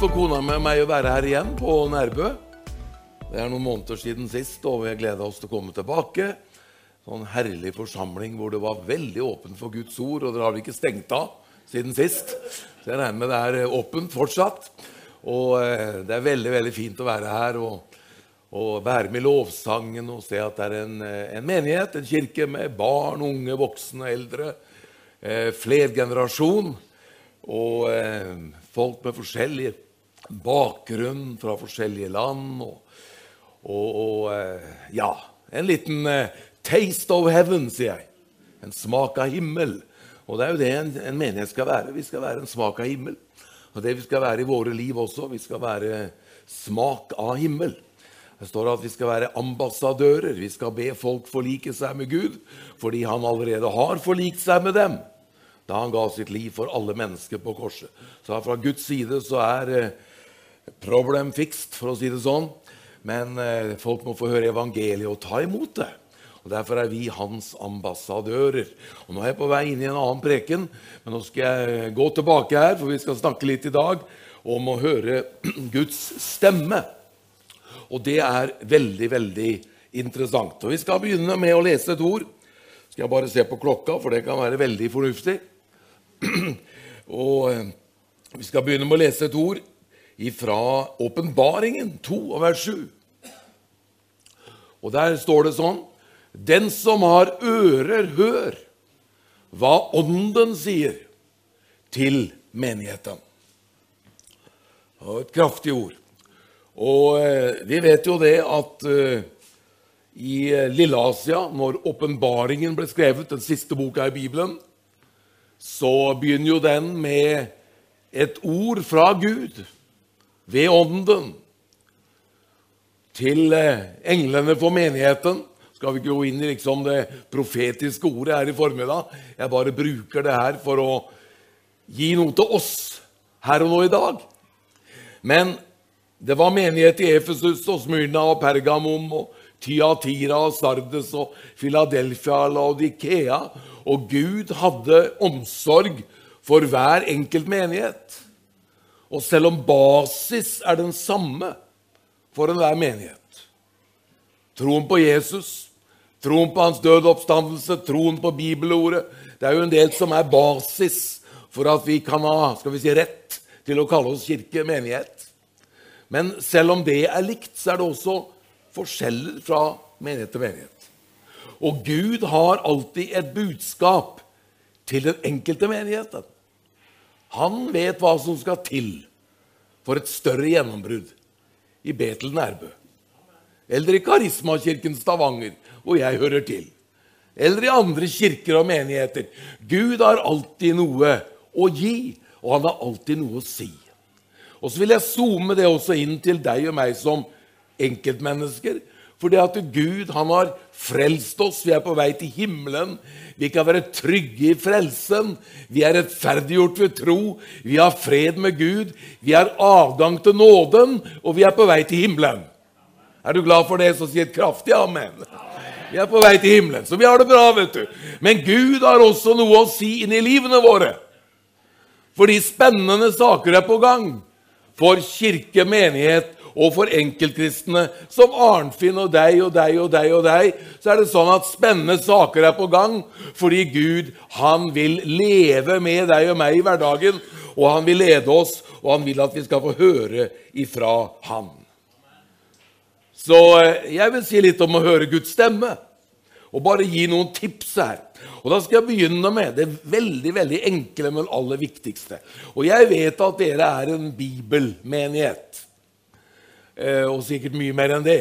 for kona med meg å være her igjen på Nærbø. Det er noen måneder siden sist, og vi har gleda oss til å komme tilbake. Sånn herlig forsamling hvor det var veldig åpent for Guds ord, og dere har vel ikke stengt av siden sist? Så jeg regner med det er åpent fortsatt. Og eh, det er veldig, veldig fint å være her og, og være med i lovsangen og se at det er en, eh, en menighet, en kirke med barn, unge, voksne, eldre. Eh, flergenerasjon. Og eh, folk med forskjellig bakgrunn fra forskjellige land. Og, og, og eh, ja, en liten eh, taste of heaven, sier jeg. En smak av himmel. Og det er jo det en, en menighet skal være. Vi skal være en smak av himmel. Og det vi skal være i våre liv også. Vi skal være smak av himmel. Det står at vi skal være ambassadører. Vi skal be folk forlike seg med Gud fordi han allerede har forlikt seg med dem da han ga sitt liv for alle mennesker på korset. Så fra Guds side så er eh, problem fixed, for å si det sånn. Men eh, folk må få høre evangeliet og ta imot det. Og Derfor er vi hans ambassadører. Og Nå er jeg på vei inn i en annen preken, men nå skal jeg gå tilbake her, for vi skal snakke litt i dag om å høre Guds stemme. Og det er veldig, veldig interessant. Og Vi skal begynne med å lese et ord. Skal jeg bare se på klokka, for det kan være veldig fornuftig. Og eh, Vi skal begynne med å lese et ord fra Åpenbaringen 2, vers 7. Og Der står det sånn Den som har ører, hør hva Ånden sier til menigheten. Og et kraftig ord. Og eh, vi vet jo det at eh, i Lilleasia, når åpenbaringen ble skrevet, den siste boka i Bibelen, så begynner jo den med et ord fra Gud ved Ånden til eh, englene for menigheten. Skal vi ikke gå inn i liksom det profetiske ordet her i formiddag? Jeg bare bruker det her for å gi noe til oss her og nå i dag. Men det var menighet i Efesus og Smyrna og Pergamum og Tyatira og Sardes og Philadelphia og Laudikea. Og Gud hadde omsorg for hver enkelt menighet. Og selv om basis er den samme for enhver menighet Troen på Jesus, troen på hans døde oppstandelse, troen på bibelordet Det er jo en del som er basis for at vi kan ha skal vi si, rett til å kalle oss kirke, menighet. Men selv om det er likt, så er det også forskjeller fra menighet til menighet. Og Gud har alltid et budskap til den enkelte menigheten. Han vet hva som skal til for et større gjennombrudd i Betel Nærbø. Eller i Karismakirken Stavanger, hvor jeg hører til. Eller i andre kirker og menigheter. Gud har alltid noe å gi, og han har alltid noe å si. Og så vil jeg zoome det også inn til deg og meg som enkeltmennesker. For det at Gud han har frelst oss. Vi er på vei til himmelen. Vi kan være trygge i frelsen. Vi er rettferdiggjort ved tro. Vi har fred med Gud. Vi har avgang til nåden, og vi er på vei til himmelen. Er du glad for det, så si et kraftig amen. Vi er på vei til himmelen, så vi har det bra, vet du. Men Gud har også noe å si inn i livene våre. Fordi spennende saker er på gang for kirke, menighet og for enkeltkristne som Arnfinn og deg og deg og deg og deg, så er det sånn at spennende saker er på gang fordi Gud han vil leve med deg og meg i hverdagen. Og han vil lede oss, og han vil at vi skal få høre ifra Han. Så eh, jeg vil si litt om å høre Guds stemme, og bare gi noen tips her. Og Da skal jeg begynne med det veldig veldig enkle, men aller viktigste. Og jeg vet at dere er en bibelmenighet. Eh, og sikkert mye mer enn det.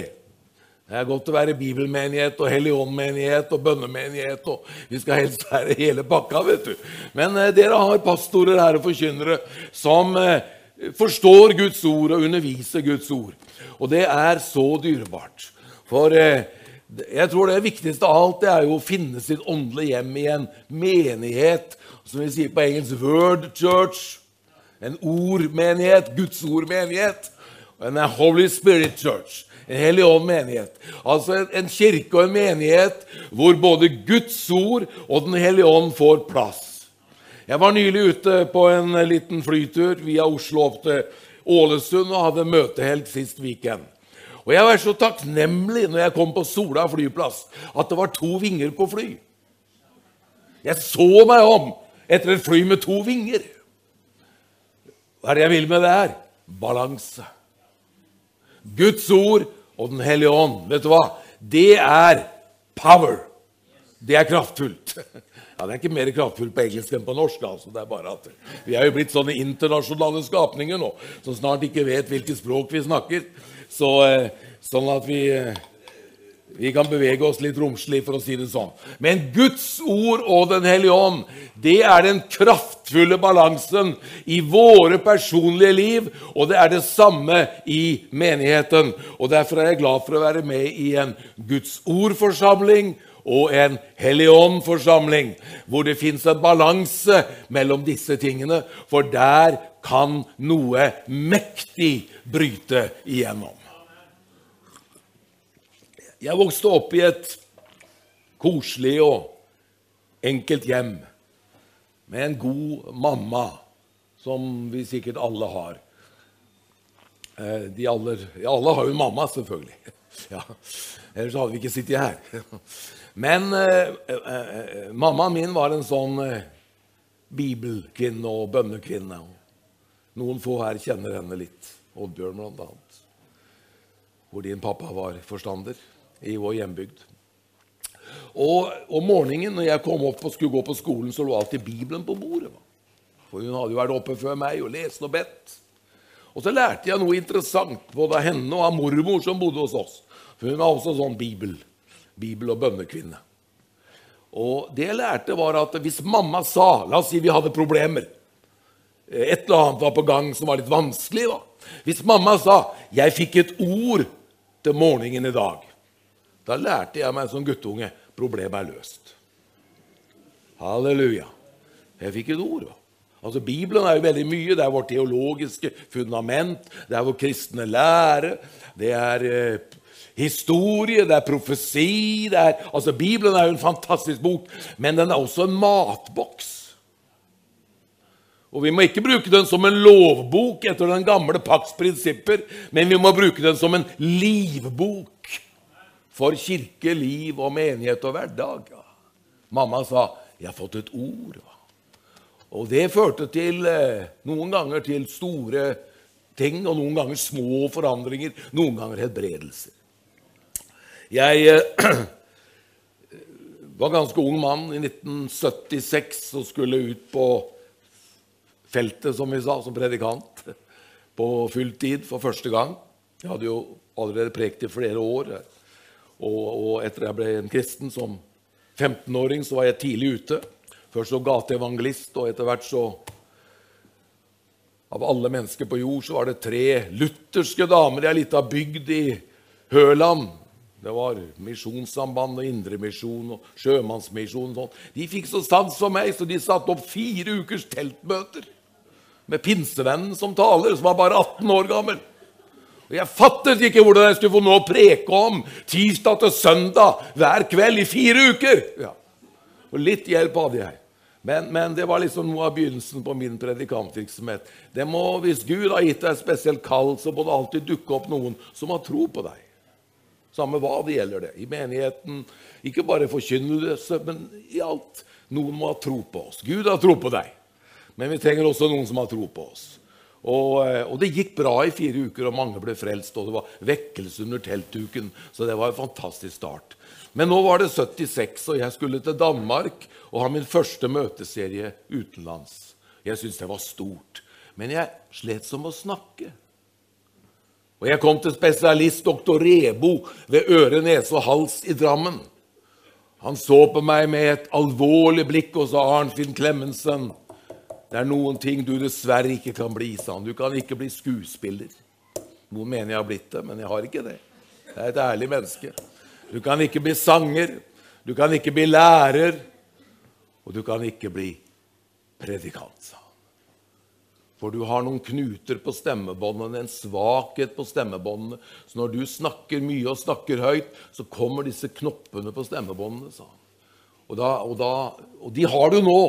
Det er godt å være bibelmenighet og helligåndmenighet og bønnemenighet. og Vi skal helst være hele pakka, vet du. Men eh, dere har pastorer her og forkynnere som eh, forstår Guds ord og underviser Guds ord. Og det er så dyrebart. For jeg tror det viktigste av alt det er jo å finne sitt åndelige hjem i en menighet, som vi sier på engelsk 'word church'. En ordmenighet, Guds ordmenighet. En Holy Spirit Church. En hellig ånd menighet. Altså en, kirke og en menighet hvor både Guds ord og Den hellige ånd får plass. Jeg var nylig ute på en liten flytur via Oslo opp til Ålesund og hadde møtehelg sist weekend. Og jeg var så takknemlig når jeg kom på Sola flyplass, at det var to vinger på fly. Jeg så meg om etter et fly med to vinger. Hva er det jeg vil med det her? Balanse. Guds ord og Den hellige ånd, vet du hva? Det er power. Det er kraftfullt. Ja, Det er ikke mer kraftfullt på engelsk enn på norsk. altså. Det er bare at Vi er jo blitt sånne internasjonale skapninger nå, som snart ikke vet hvilket språk vi snakker. Så, eh, sånn at vi, eh, vi kan bevege oss litt romslig, for å si det sånn. Men Guds ord og Den hellige ånd, det er den kraftfulle balansen i våre personlige liv, og det er det samme i menigheten. Og Derfor er jeg glad for å være med i en Guds ord-forsamling og en Hellig Ånd-forsamling, hvor det fins en balanse mellom disse tingene, for der kan noe mektig bryte igjennom. Jeg vokste opp i et koselig og enkelt hjem med en god mamma, som vi sikkert alle har. Eh, de aller, ja, alle har jo en mamma, selvfølgelig. Ja, ellers hadde vi ikke sittet her. Men eh, eh, eh, mammaen min var en sånn eh, bibelkvinne og bønnekvinne. Noen få her kjenner henne litt. Oddbjørn, blant annet. Hvor din pappa var forstander i vår hjembygd. Og om morgenen når jeg kom opp og skulle gå på skolen, så lå alltid Bibelen på bordet. For hun hadde jo vært oppe før meg og lest og bedt. Og så lærte jeg noe interessant både av henne og av mormor som bodde hos oss. For hun var også sånn bibel, bibel- og bønnekvinne. Og det jeg lærte, var at hvis mamma sa La oss si vi hadde problemer. Et eller annet var på gang som var litt vanskelig. da. Hvis mamma sa 'Jeg fikk et ord til morgenen i dag', da lærte jeg meg som guttunge problemet er løst. Halleluja. Jeg fikk et ord. Altså, Bibelen er jo veldig mye. Det er vårt teologiske fundament, det er vår kristne lære, det er eh, historie, det er profesi det er, altså, Bibelen er jo en fantastisk bok, men den er også en matboks. Og Vi må ikke bruke den som en lovbok etter den gamle pakts prinsipper, men vi må bruke den som en livbok for kirke, liv og menighet og hverdag. Mamma sa 'Jeg har fått et ord'. Og det førte til, eh, noen ganger til store ting, og noen ganger små forandringer, noen ganger helbredelser. Jeg eh, var ganske ung mann i 1976 og skulle ut på feltet, som vi sa, som predikant på fulltid for første gang. Jeg hadde jo allerede prekt i flere år. Og, og etter jeg ble en kristen som 15-åring, så var jeg tidlig ute. Først som gateevangelist, og etter hvert så Av alle mennesker på jord så var det tre lutherske damer i ei lita bygd i Høland. Det var Misjonssamband og Indremisjon og Sjømannsmisjon. Og sånn. De fikk så sans for meg, så de satte opp fire ukers teltmøter med pinsevennen som taler, som var bare 18 år gammel. Og Jeg fattet ikke hvordan jeg skulle få noe å preke om tirsdag til søndag hver kveld i fire uker. Ja. Og litt hjelp hadde jeg. Men, men, det var liksom noe av begynnelsen på min predikantvirksomhet. Det må, Hvis Gud har gitt deg et spesielt kall, så må det alltid dukke opp noen som har tro på deg. Samme hva det gjelder det. I menigheten, ikke bare forkynnelse, men i alt. Noen må ha tro på oss. Gud har tro på deg. Men vi trenger også noen som har tro på oss. Og, eh, og, det gikk bra i fire uker, og mange ble frelst. Og det var vekkelse under teltduken. så det var en fantastisk start. Men nå var det 76, og jeg skulle til Danmark og ha min første møteserie utenlands. Jeg syntes det var stort. Men jeg slet som å snakke. Og jeg kom til spesialist doktor Rebo ved øre, nese og hals i Drammen. Han så på meg med et alvorlig blikk og sa, 'Arnfinn Klemensen, det er noen ting du dessverre ikke kan bli', sa han. 'Du kan ikke bli skuespiller'. Noen mener jeg har blitt det, men jeg har ikke det. Jeg er et ærlig menneske. Du kan ikke bli sanger, du kan ikke bli lærer, og du kan ikke bli predikant, sa han. For du har noen knuter på stemmebåndene, en svakhet på stemmebåndene. Så når du snakker mye og snakker høyt, så kommer disse knoppene på stemmebåndene, sa han. Og, da, og, da, og de har du nå.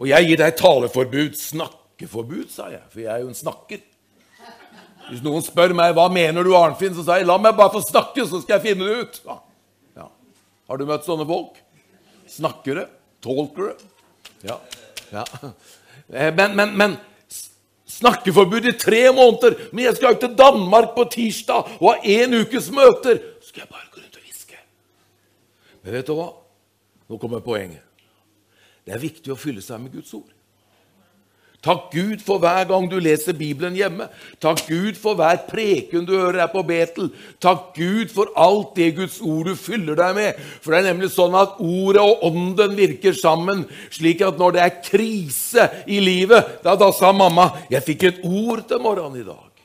Og jeg gir deg taleforbud. Snakkeforbud, sa jeg, for jeg er jo en snakker. Hvis noen spør meg hva mener du Arnfinn, så sier jeg la meg bare få snakke, så skal jeg finne det ut. Ja. Ja. Har du møtt sånne folk? Snakkere? Talkere? Ja. ja. Eh, men, men, men snakkeforbud i tre måneder. Men jeg skal jo til Danmark på tirsdag og ha én ukes møter. Så skal jeg bare gå rundt og hviske. Men vet du hva? Nå kommer poenget. Det er viktig å fylle seg med Guds ord. Takk Gud for hver gang du leser Bibelen hjemme. Takk Gud for hver preken du hører her på Betel. Takk Gud for alt det Guds ord du fyller deg med. For det er nemlig sånn at ordet og ånden virker sammen, slik at når det er krise i livet Da, da sa mamma 'Jeg fikk et ord til morgenen i dag'.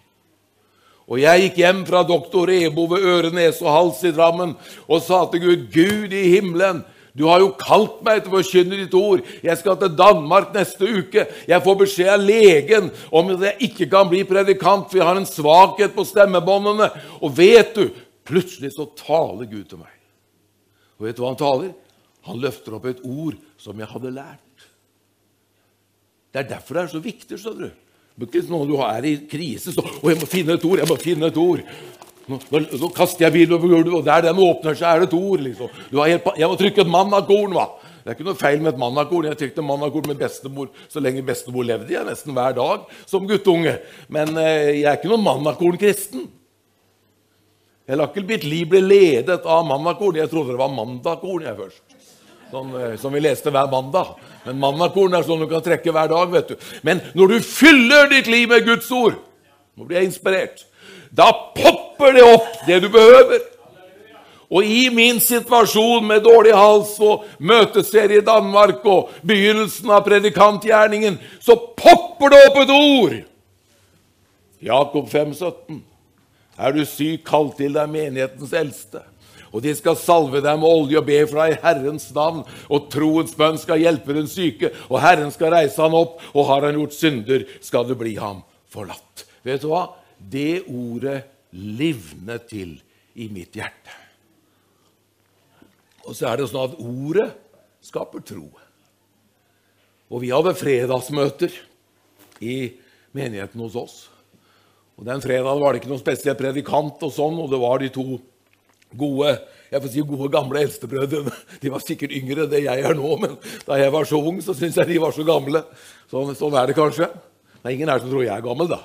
Og jeg gikk hjem fra doktor Ebo ved øre, nese og hals i Drammen og sa til Gud 'Gud i himmelen', du har jo kalt meg til å forkynne ditt ord. Jeg skal til Danmark neste uke. Jeg får beskjed av legen om at jeg ikke kan bli predikant, for jeg har en svakhet på stemmebåndene. Og vet du, plutselig så taler Gud til meg. Og vet du hva han taler? Han løfter opp et ord som jeg hadde lært. Det er derfor det er så viktig, skjønner du. Ikke når du er i krise, så 'Å, jeg må finne et ord! Jeg må finne et ord!' Nå, nå, nå, kaster jeg bilen over gulvet, og der den åpner seg, er det et ord. liksom. Helt, jeg må trykke et mannakorn, hva. Det er ikke noe feil med et mannakorn. Jeg trykte mannakorn med bestemor så lenge bestemor levde. Jeg nesten hver dag som guttunge. Men eh, jeg er ikke noen mannakornkristen. Jeg lar ikke mitt liv bli ledet av mannakorn. Jeg trodde det var mandakorn jeg først. Sånn, eh, som vi leste hver mandag. Men mannakorn er sånn du kan trekke hver dag. vet du. Men når du fyller ditt liv med Guds ord Nå blir jeg inspirert. Da popper det opp, det du behøver. Og i min situasjon med dårlig hals og møteserie i Danmark og begynnelsen av predikantgjerningen, så popper det opp et ord! Jakob 5, 17. Er du syk, kall til deg menighetens eldste. Og de skal salve deg med olje og be fra i Herrens navn. Og troens bønn skal hjelpe den syke, og Herren skal reise han opp. Og har han gjort synder, skal du bli ham forlatt. Vet du hva? Det ordet livne til i mitt hjerte. Og så er det sånn at ordet skaper tro. Og vi hadde fredagsmøter i menigheten hos oss. Og Den fredagen var det ikke noen spesiell predikant, og sånn, og det var de to gode jeg får si gode, gamle eldstebrødrene. De var sikkert yngre enn det jeg er nå, men da jeg var så ung, så syntes jeg de var så gamle. Sånn, sånn er det kanskje. Det er ingen her som tror jeg er gammel, da.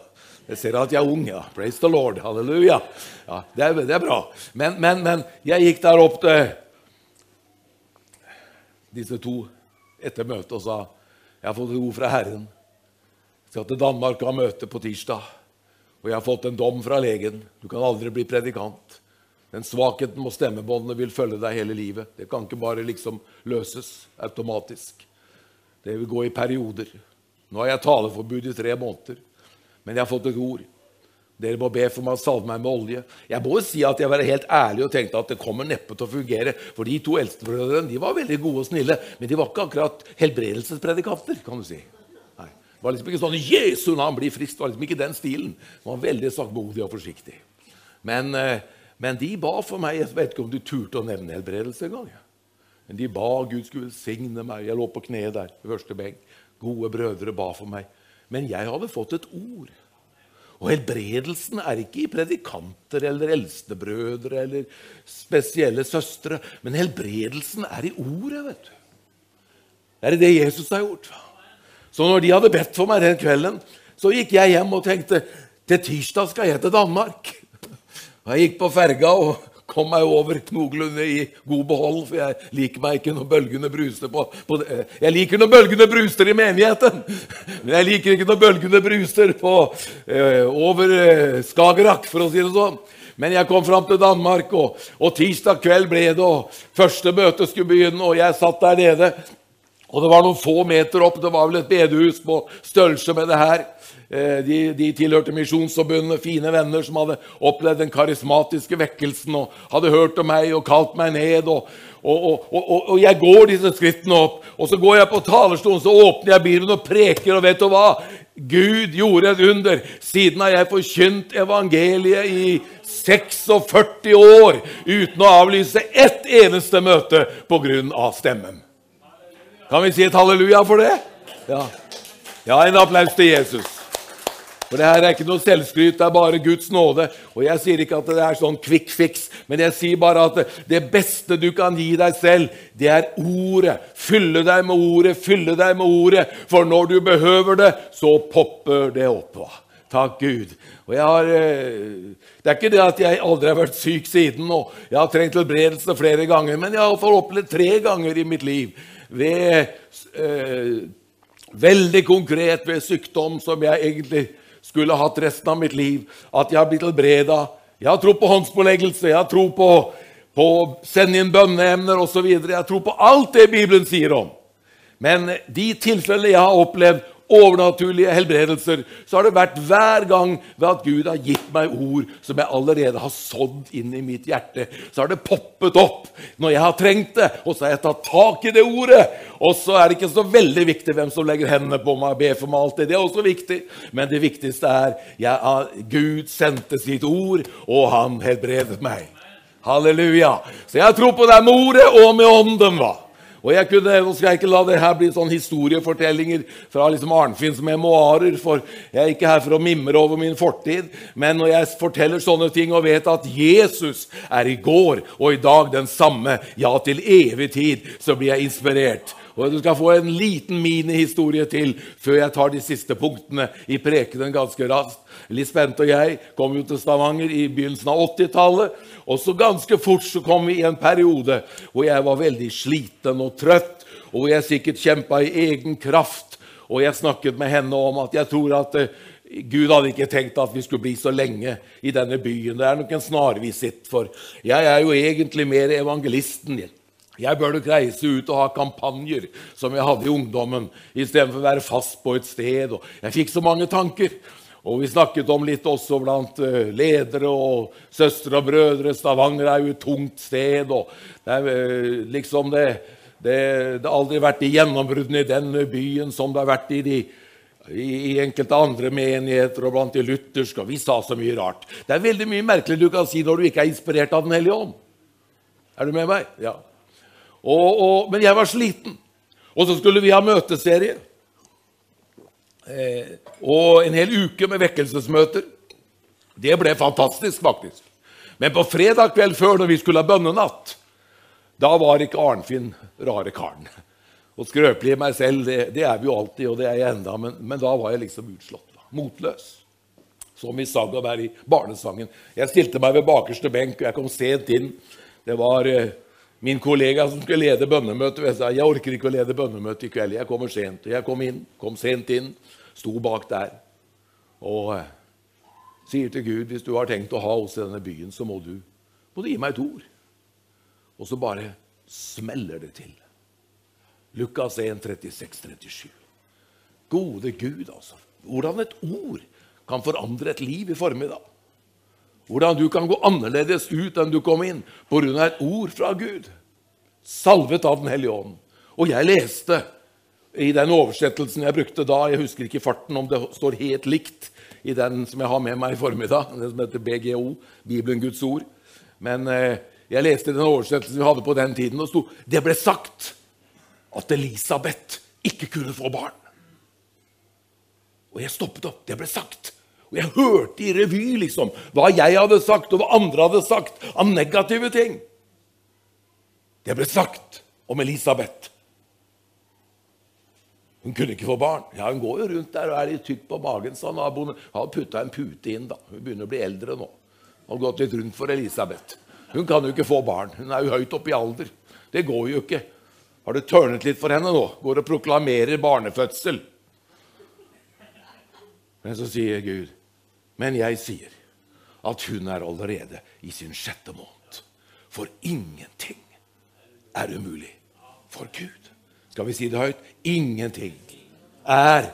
Jeg ser at jeg er ung. ja. Praise the Lord. Halleluja. Ja, det, er, det er bra. Men, men, men, jeg gikk der opp til disse to etter møtet og sa jeg har fått ord fra Herren. Jeg skal til Danmark og ha møte på tirsdag. Og jeg har fått en dom fra legen. Du kan aldri bli predikant. Den svakheten må stemmebåndene vil følge deg hele livet. Det kan ikke bare liksom løses automatisk. Det vil gå i perioder. Nå har jeg taleforbud i tre måneder. Men jeg har fått et ord. Dere må be for meg å salve meg med olje. Jeg må jo si at jeg var helt ærlig og tenkte at det kommer neppe til å fungere. For de to eldstebrødrene de var veldig gode og snille, men de var ikke akkurat helbredelsespredikanter. kan du si. Nei, Det var liksom ikke sånn 'Jesu navn, bli frisk'. Det var liksom ikke den stilen. De var veldig saktmodig og forsiktig. Men, eh, men, de ba for meg. Jeg vet ikke om de turte å nevne helbredelse engang. Men de ba Gud skulle velsigne meg. Jeg lå på kne der i første benk. Gode brødre ba for meg. Men jeg hadde fått et ord. Og helbredelsen er ikke i predikanter eller eldstebrødre eller spesielle søstre, men helbredelsen er i ordet. vet du. Det er det Jesus har gjort. Så når de hadde bedt for meg den kvelden, så gikk jeg hjem og tenkte til tirsdag skal jeg til Danmark. Og jeg gikk på ferga og kom meg over noenlunde i god behold, for jeg liker meg ikke når bølgene bruser på, på Jeg liker når bølgene bruser i menigheten, men jeg liker ikke når bølgene bruser på, eh, over eh, Skagerrak, for å si det sånn. Men jeg kom fram til Danmark, og, og tirsdag kveld ble det, og første møte skulle begynne, og jeg satt der nede. Og det var noen få meter opp, det var vel et bedehus på størrelse med det her. Eh, de, de, tilhørte Misjonsforbundet, fine venner som hadde opplevd den karismatiske vekkelsen og hadde hørt om meg og kalt meg ned. Og, og, og, og, jeg går disse skrittene opp, og så går jeg på talerstolen, så åpner jeg Bibelen og preker, og vet du hva? Gud gjorde et under. Siden har jeg forkynt evangeliet i 46 år uten å avlyse ett eneste møte pga. stemmen. Kan vi si et halleluja for det? Ja. ja, en applaus til Jesus. For det her er ikke noe selvskryt, det er bare Guds nåde. Og jeg sier ikke at det er sånn quick fix, men jeg sier bare at det beste du kan gi deg selv, det er ordet. Fylle deg med ordet, fylle deg med ordet. For når du behøver det, så popper det opp. Takk Gud. Og jeg har, eh, Det er ikke det at jeg aldri har vært syk siden, og jeg har trengt helbredelse flere ganger, men jeg har fått opplevd tre ganger i mitt liv ved eh, Veldig konkret ved sykdom som jeg egentlig skulle hatt resten av mitt liv. At jeg har blitt helbreda. Jeg har tro på håndspåleggelse, jeg har tro på, å sende inn bønneemner osv. Jeg tror på alt det Bibelen sier om. Men de tilfellene jeg har opplevd, overnaturlige helbredelser, så har det vært hver gang ved at Gud har gitt meg ord som jeg allerede har sådd inn i mitt hjerte. Så har det poppet opp når jeg har trengt det, og så har jeg tatt tak i det ordet. Og så er det ikke så veldig viktig hvem som legger hendene på meg og ber for meg. alltid. Det er også viktig. Men det viktigste er at Gud sendte sitt ord, og han helbredet meg. Halleluja. Så jeg tror på det med ordet og med ånden. hva? Og jeg kunne, Nå skal jeg ikke la det her bli sånn historiefortellinger fra liksom Arnfinns memoarer, for jeg er ikke her for å mimre over min fortid. Men når jeg forteller sånne ting og vet at Jesus er i går og i dag den samme, ja, til evig tid, så blir jeg inspirert. Og Du skal få en liten minihistorie til før jeg tar de siste punktene i prekenen ganske raskt. Lisbeth og jeg kom jo til Stavanger i begynnelsen av 80-tallet. Og så ganske fort så kom vi i en periode hvor jeg var veldig sliten og trøtt, og hvor jeg sikkert kjempa i egen kraft. Og jeg snakket med henne om at jeg tror at uh, Gud hadde ikke tenkt at vi skulle bli så lenge i denne byen. Det er nok en snarvisitt, for jeg er jo egentlig mer evangelisten. Jeg bør nok reise ut og ha kampanjer som jeg hadde i ungdommen, istedenfor å være fast på et sted. Jeg fikk så mange tanker. Og vi snakket om litt også blant eh, ledere og søstre og brødre. Stavanger er jo et tungt sted. og Det er eh, liksom det, det, det har aldri vært de gjennombruddene i denne byen som det har vært i, de, i enkelte andre menigheter og blant de lutherske. Og vi sa så mye rart. Det er veldig mye merkelig du kan si når du ikke er inspirert av Den hellige ånd. Er du med meg? Ja. Og, og, men jeg var sliten. Og så skulle vi ha møteserie. Eh, og en hel uke med vekkelsesmøter. Det ble fantastisk, faktisk. Men på fredag kveld før, når vi skulle ha bønnenatt, da var ikke Arnfinn rare karen. Og skrøpelig i meg selv, det, det, er vi jo alltid, og det er jeg enda, men, men da var jeg liksom utslått. Motløs. Som vi sang der i barnesangen. Jeg stilte meg ved bakerste benk, og jeg kom sent inn. Det var eh, min kollega som skulle lede bønnemøtet. Jeg sa jeg orker ikke å lede bønnemøtet i kveld. Jeg kommer sent. Og jeg kom inn, kom sent inn sto bak der og eh, sier til Gud hvis du har tenkt å ha oss i denne byen, så må du, må du gi meg et ord. Og så bare smeller det til. Lukas 1, 36, 37. Gode Gud, altså. Hvordan et ord kan forandre et liv i formiddag. Hvordan du kan gå annerledes ut enn du kom inn pga. et ord fra Gud. Salvet av Den hellige ånd. Og jeg leste i den oversettelsen jeg brukte da Jeg husker ikke farten om det står helt likt i den som jeg har med meg i formiddag, den som heter BGO, Bibelen Guds ord. Men eh, jeg leste den oversettelsen vi hadde på den tiden, og sto det ble sagt at Elisabeth ikke kunne få barn. Og jeg stoppet opp. Det ble sagt. Og jeg hørte i revy liksom, hva jeg hadde sagt, og hva andre hadde sagt av negative ting. Det ble sagt om Elisabeth. Hun kunne ikke få barn. Ja, Hun går jo rundt der og er litt tykk på magen. så han har, har putta en pute inn. da. Hun begynner å bli eldre nå. Har gått litt rundt for Elisabeth. Hun kan jo ikke få barn. Hun er jo høyt oppe i alder. Det går jo ikke. Har det tørnet litt for henne nå? Går og proklamerer barnefødsel. Men så sier Gud, men jeg sier at hun er allerede i sin sjette måned. For ingenting er umulig for Gud. Skal vi si det høyt? Ingenting er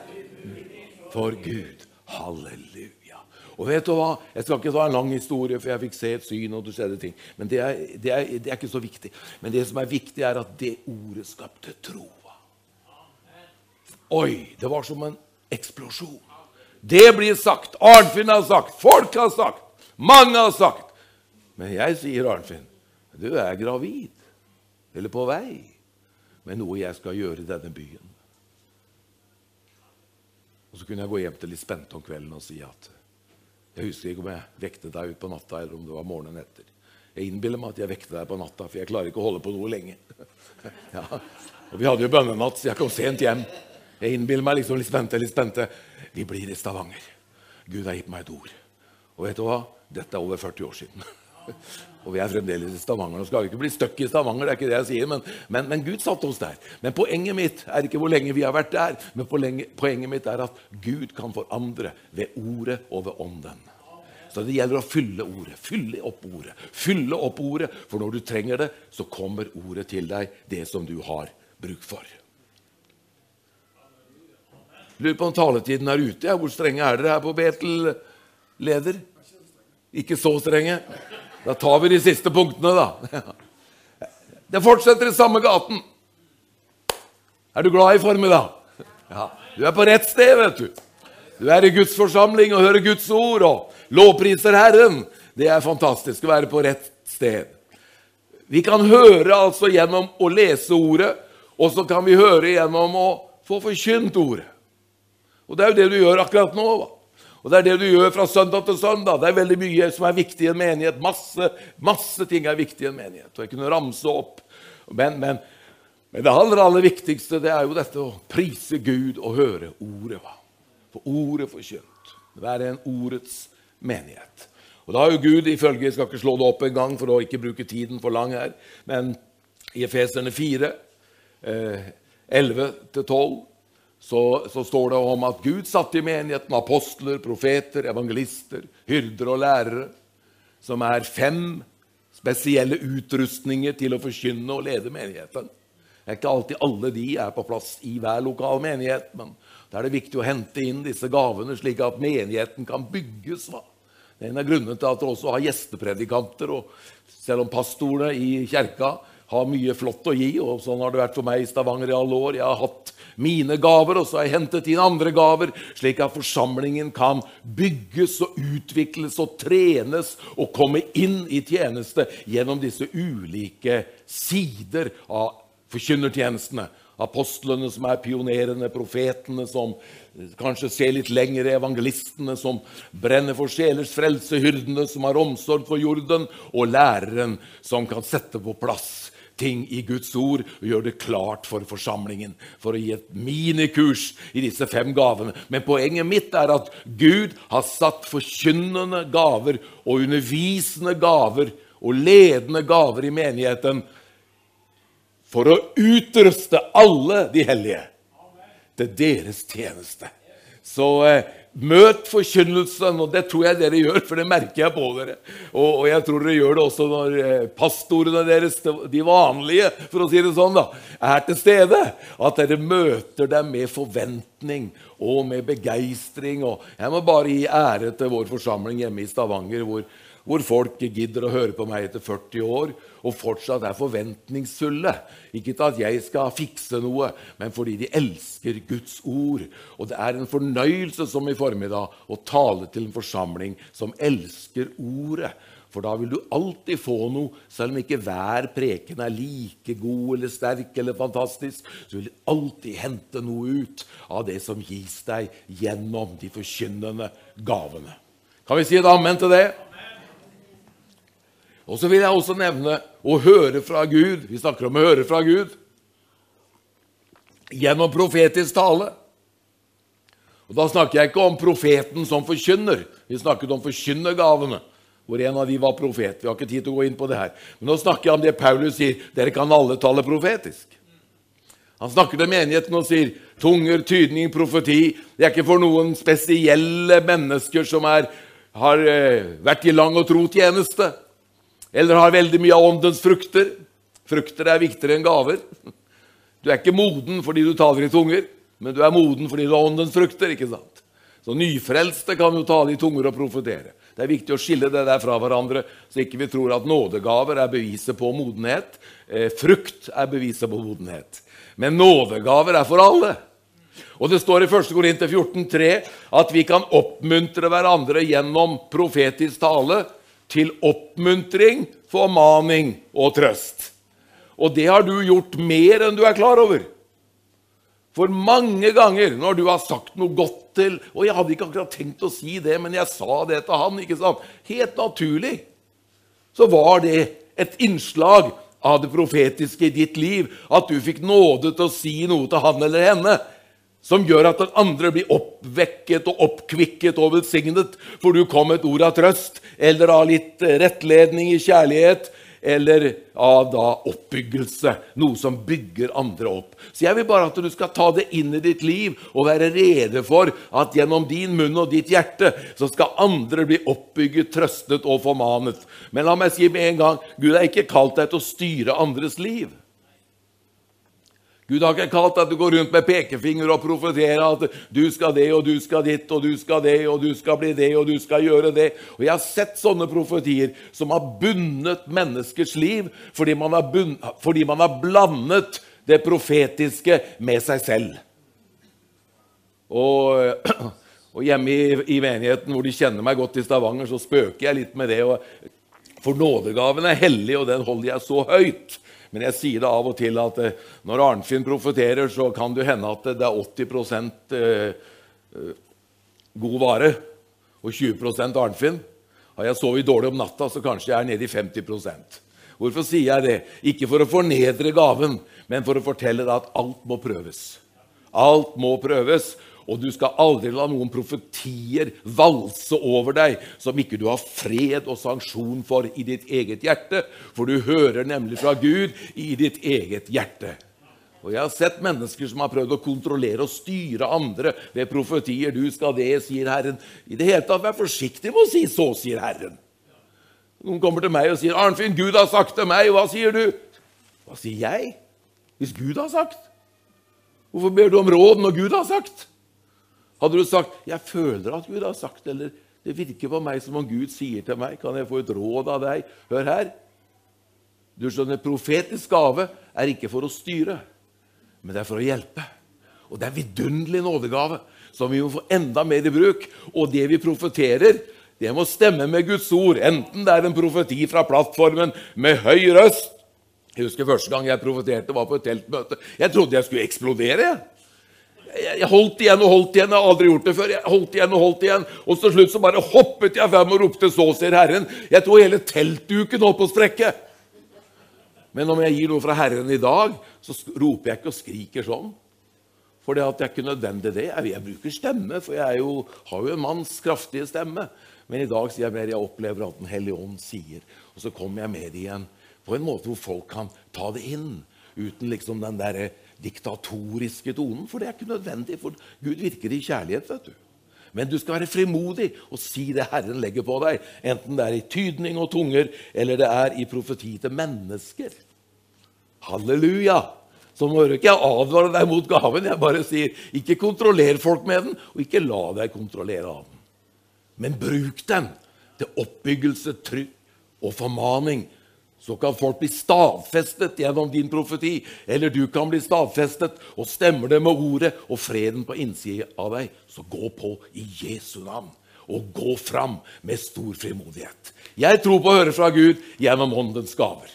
for Gud. Halleluja. Og vet du hva? Jeg skal ikke ta en lang historie, for jeg fikk se et syn. og det skjedde ting. Men det er, det, er, det er, ikke så viktig. Men det som er viktig, er at det ordet skapte tro. Oi! Det var som en eksplosjon. Det blir sagt. Arnfinn har sagt. Folk har sagt. Mange har sagt. Men jeg sier, Arnfinn, du er gravid. Eller på vei med noe jeg skal gjøre i denne byen. Og Så kunne jeg gå hjem til litt spente om kvelden og si at jeg husker ikke om jeg vekte deg ut på natta, eller om det var morgenen etter. Jeg innbiller meg at jeg vekte deg på natta, for jeg klarer ikke å holde på noe lenge. ja. Og vi hadde jo bønnenatt, så jeg kom sent hjem. Jeg innbiller meg liksom litt spente, litt spente. Vi blir i Stavanger. Gud har gitt meg et ord. Og vet du hva? Dette er over 40 år siden. Og vi er fremdeles i Stavanger. Nå skal vi ikke bli stuck i Stavanger, det er ikke det jeg sier, men, men, men, Gud satte oss der. Men poenget mitt er ikke hvor lenge vi har vært der, men poenget mitt er at Gud kan forandre ved ordet og ved ånden. Så det gjelder å fylle ordet, fylle opp ordet, fylle opp ordet. For når du trenger det, så kommer ordet til deg, det som du har bruk for. Lurer på om taletiden er ute. Hvor strenge er dere her på Betel, leder? Ikke så strenge? Da tar vi de siste punktene, da. Det fortsetter i samme gaten. Er du glad i formiddag? Ja. Du er på rett sted, vet du. Du er i Guds forsamling og hører Guds ord og lovpriser Herren. Det er fantastisk å være på rett sted. Vi kan høre altså gjennom å lese ordet, og så kan vi høre gjennom å få forkynt ordet. Og det er jo det du gjør akkurat nå. Va? Og det er det du gjør fra søndag til søndag. Det er veldig mye som er viktig i en menighet. Masse, masse ting er viktig i en menighet. Og jeg kunne ramse opp. Men, men, men, det aller, aller viktigste det er jo dette å prise Gud og høre ordet. Va? For ordet forkynt. Være en ordets menighet. Og da har jo Gud, ifølge Jeg skal ikke slå det opp en gang for å ikke bruke tiden for lang her, men i Efeserne 4, eh, 11-12 så, så, står det om at Gud satte i menigheten apostler, profeter, evangelister, hyrder og lærere, som er fem spesielle utrustninger til å forkynne og lede menigheten. Det er ikke alltid alle de er på plass i hver lokal menighet, men da er det viktig å hente inn disse gavene, slik at menigheten kan bygges. Va? Det er en av grunnene til at dere også har gjestepredikanter. og Selv om pastorene i kjerka har mye flott å gi, og sånn har det vært for meg i Stavanger i alle år. Jeg har hatt mine gaver, og så har jeg hentet inn andre gaver, slik at forsamlingen kan bygges og utvikles og trenes og komme inn i tjeneste gjennom disse ulike sider av forkynnertjenestene. Apostlene som er pionerene, profetene som kanskje ser litt lenger, evangelistene som brenner for sjelers frelse, hyrdene som har omsorg for jorden, og læreren som kan sette på plass ting i Guds ord og gjøre det klart for forsamlingen. For å gi et minikurs i disse fem gavene. Men poenget mitt er at Gud har satt forkynnende gaver og undervisende gaver og ledende gaver i menigheten for å utruste alle de hellige til deres tjeneste. Så eh, Møt forkynnelsen, og det tror jeg dere gjør, for det merker jeg på dere. Og, og jeg tror dere gjør det også når eh, pastorene deres, de vanlige, for å si det sånn, da, er til stede. At dere møter dem med forventning og med begeistring. Jeg må bare gi ære til vår forsamling hjemme i Stavanger, hvor, hvor folk gidder å høre på meg etter 40 år og fortsatt er forventningsfulle. Ikke til at jeg skal fikse noe, men fordi de elsker Guds ord. Og det er en fornøyelse som i formiddag å tale til en forsamling som elsker ordet. For da vil du alltid få noe, selv om ikke hver preken er like god eller sterk eller fantastisk. Så vil du alltid hente noe ut av det som gis deg gjennom de forkynnende gavene. Kan vi si et amen til det? Og så vil jeg også nevne å høre fra Gud. Vi snakker om å høre fra Gud gjennom profetisk tale. Og Da snakker jeg ikke om profeten som forkynner. Vi snakket om forkynnergavene, hvor en av de var profet. Vi har ikke tid til å gå inn på det her. Men nå snakker jeg om det Paulus sier. Dere kan alle tale profetisk. Han snakker til menigheten og sier tunger, tydning, profeti. Det er ikke for noen spesielle mennesker som er, har eh, vært i lang og tro tjeneste eller har veldig mye av åndens frukter. Frukter er viktigere enn gaver. Du er ikke moden fordi du taler i tunger, men du er moden fordi du har åndens frukter. ikke sant? Så nyfrelste kan jo tale i tunger og profetere. Det er viktig å skille det der fra hverandre, så ikke vi tror at nådegaver er beviset på modenhet. Eh, frukt er beviset på modenhet. Men nådegaver er for alle. Og Det står i 1. Korinter 14,3 at vi kan oppmuntre hverandre gjennom profetisk tale til oppmuntring, formaning og trøst. Og det har du gjort mer enn du er klar over. For mange ganger når du har sagt noe godt til Og jeg hadde ikke akkurat tenkt å si det, men jeg sa det til han. ikke sant? Helt naturlig. Så var det et innslag av det profetiske i ditt liv. At du fikk nåde til å si noe til han eller henne som gjør at den andre blir oppvekket og oppkvikket og velsignet, for du kom med et ord av trøst eller av litt rettledning i kjærlighet eller av da oppbyggelse, noe som bygger andre opp. Så jeg vil bare at du skal ta det inn i ditt liv og være rede for at gjennom din munn og ditt hjerte så skal andre bli oppbygget, trøstet og formanet. Men la meg si med en gang Gud har ikke kalt deg til å styre andres liv. Gud har ikke kalt at du går rundt med pekefinger og profeterer at du skal det, og du skal ditt, og du skal det, og du skal bli det, og du skal gjøre det. Og Jeg har sett sånne profetier som har bundet menneskers liv fordi man har, bundet, fordi man har blandet det profetiske med seg selv. Og, og hjemme i, i, menigheten hvor de kjenner meg godt i Stavanger, så spøker jeg litt med det. for nådegaven er hellig, og den holder jeg så høyt. Men jeg sier det av og til at eh, når Arnfinn profeterer, så kan det hende at det er 80 eh, eh, god vare og 20% Arnfinn. Har jeg sovet dårlig om natta, så kanskje jeg er nede i 50% Hvorfor sier jeg det? Ikke for å fornedre gaven, men for å fortelle deg at alt må prøves. Alt må prøves. Og du skal aldri la noen profetier valse over deg som ikke du har fred og sanksjon for i ditt eget hjerte, for du hører nemlig fra Gud i ditt eget hjerte. Og Jeg har sett mennesker som har prøvd å kontrollere og styre andre ved profetier. 'Du skal det', sier Herren. I det hele tatt, vær forsiktig med å si 'så', sier Herren. Noen kommer til meg og sier, 'Arnfinn, Gud har sagt til meg.' Hva sier du? Hva sier jeg? Hvis Gud har sagt? Hvorfor ber du om råd når Gud har sagt? Hadde du sagt 'Jeg føler at Gud har sagt', eller 'Det virker på meg som om Gud sier til meg', 'Kan jeg få et råd av deg?' Hør her. Du skjønner, Profetisk gave er ikke for å styre, men det er for å hjelpe. Og det er vidunderlig nådegave som vi må få enda mer i bruk. Og det vi profeterer, det må stemme med Guds ord, enten det er en profeti fra plattformen med høy røst Jeg husker første gang jeg profeterte, var på et teltmøte. Jeg trodde jeg skulle eksplodere. jeg jeg holdt igjen og holdt igjen. Jeg har aldri gjort det før. Jeg holdt igjen Og holdt igjen. Og til slutt så bare hoppet jeg frem og ropte 'Så ser Herren'. Jeg tror hele teltduken holdt på å sprekke. Men om jeg gir noe fra Herren i dag, så roper jeg ikke og skriker sånn. For det at jeg ikke nødvendig det. Jeg bruker stemme, for jeg jo, har jo en manns kraftige stemme. Men i dag sier jeg mer jeg opplever at Den hellige ånd sier. Og så kommer jeg med det igjen på en måte hvor folk kan ta det inn. Uten liksom den derre diktatoriske tonen, for det er ikke nødvendig. For Gud virker i kjærlighet. vet du. Men du skal være frimodig og si det Herren legger på deg, enten det er i tydning og tunger, eller det er i profeti til mennesker. Halleluja! Så må hører ikke jeg advare deg mot gaven. Jeg bare sier ikke kontroller folk med den, og ikke la deg kontrollere av den. Men bruk den til oppbyggelse, trykk og formaning så kan folk bli stadfestet gjennom din profeti, eller du kan bli stadfestet, og stemmer det med ordet og freden på innsida av deg, så gå på i Jesu navn. Og gå fram med stor frimodighet. Jeg tror på å høre fra Gud gjennom åndens gaver.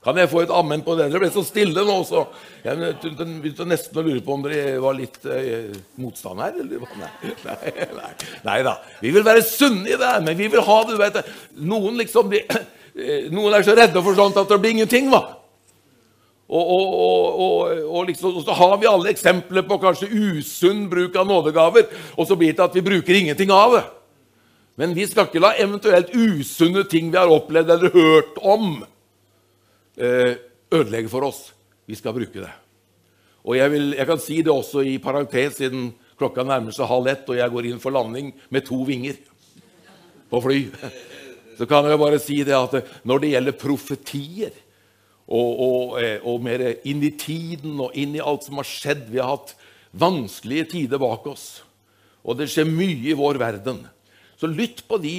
Kan jeg få et amen på det? Dere ble så stille nå, så jeg begynte nesten å lure på om dere var litt eh, motstand her. Eller? Nei, nei, nei, nei da. Vi vil være sunne i det, men vi vil ha det. du vet. Noen liksom... De, noen er så redde for sånt at det blir ingenting. hva. Og, og, og, og, liksom, så har vi alle eksempler på kanskje usunn bruk av nådegaver, og så blir det at vi bruker ingenting av det. Men vi skal ikke la eventuelt usunne ting vi har opplevd eller hørt om, eh, ødelegge for oss. Vi skal bruke det. Og jeg, vil, jeg, kan si det også i parentes, siden klokka nærmer seg halv ett, og jeg går inn for landing med to vinger på fly så kan jeg bare si det at når det gjelder profetier og, og, eh, og, mer inn i tiden og inn i alt som har skjedd Vi har hatt vanskelige tider bak oss, og det skjer mye i vår verden. Så lytt på de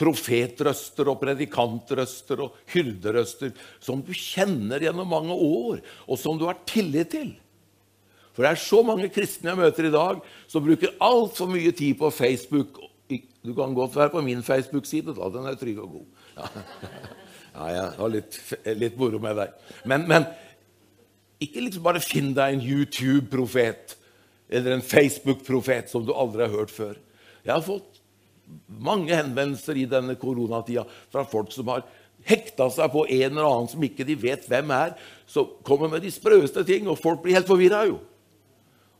profetrøster og predikantrøster og hyrderøster som du kjenner gjennom mange år, og som du har tillit til. For det er så mange kristne jeg møter i dag, som bruker altfor mye tid på Facebook du kan godt være på min Facebook-side. da, Den er trygg og god. Ja, ja jeg har litt, litt moro med deg. Men, men Ikke liksom bare finn deg en YouTube-profet eller en Facebook-profet som du aldri har hørt før. Jeg har fått mange henvendelser i denne koronatida fra folk som har hekta seg på en eller annen som ikke de vet hvem er, som kommer med de sprøeste ting, og folk blir helt forvirra.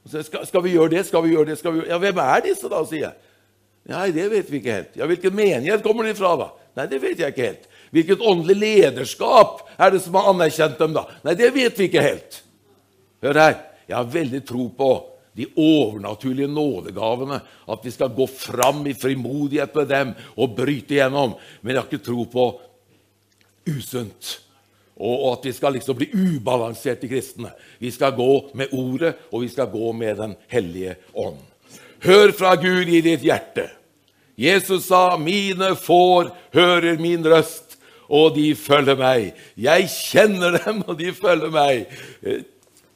Skal, skal vi gjøre det? Skal vi gjøre det? Skal vi gjøre? Ja, hvem er disse, da? sier jeg. Nei, det vet vi ikke helt. Ja, Hvilken menighet kommer de fra, da? Nei, det vet jeg ikke helt. Hvilket åndelig lederskap er det som har anerkjent dem, da? Nei, det vet vi ikke helt. Hør her. Jeg har veldig tro på de overnaturlige nådegavene. At vi skal gå fram i frimodighet med dem og bryte igjennom. Men jeg har ikke tro på usunt. Og at vi skal liksom bli ubalanserte kristne. Vi skal gå med Ordet, og vi skal gå med Den hellige ånd. Hør fra Gud i ditt hjerte. Jesus sa, 'Mine får hører min røst, og de følger meg.' 'Jeg kjenner dem, og de følger meg.'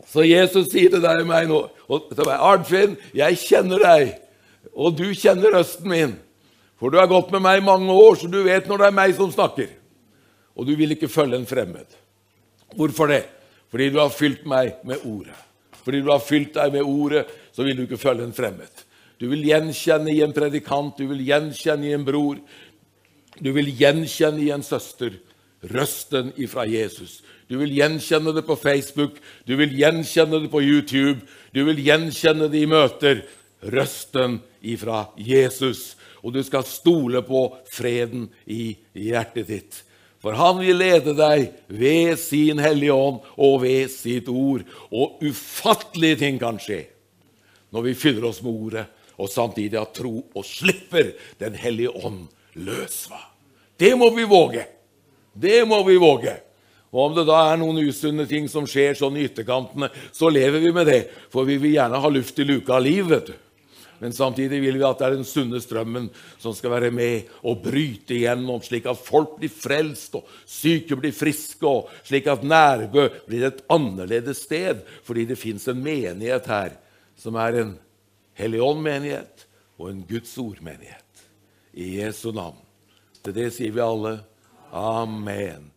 Så Jesus sier til deg og meg nå og til meg, 'Arnfinn, jeg kjenner deg, og du kjenner røsten min.' 'For du har gått med meg i mange år, så du vet når det er meg som snakker.' Og du vil ikke følge en fremmed. Hvorfor det? Fordi du har fylt meg med ordet. Fordi du har fylt deg med ordet, så vil du ikke følge en fremmed. Du vil gjenkjenne i en predikant, du vil gjenkjenne i en bror, du vil gjenkjenne i en søster røsten ifra Jesus. Du vil gjenkjenne det på Facebook, du vil gjenkjenne det på YouTube, du vil gjenkjenne det i møter. Røsten ifra Jesus. Og du skal stole på freden i hjertet ditt. For han vil lede deg ved sin Hellige Ånd og ved sitt ord. Og ufattelige ting kan skje når vi fyller oss med Ordet og samtidig ha tro og slipper Den hellige ånd løs. Det må vi våge. Det må vi våge. Og Om det da er noen usunne ting som skjer sånn i ytterkantene, så lever vi med det, for vi vil gjerne ha luft i luka av liv. vet du. Men samtidig vil vi at det er den sunne strømmen som skal være med og bryte igjennom, slik at folk blir frelst, og syke blir friske, og slik at Nærbø blir et annerledes sted, fordi det fins en menighet her som er en Helligånd-menighet og en Guds ord-menighet. I Jesu navn. Til det sier vi alle amen.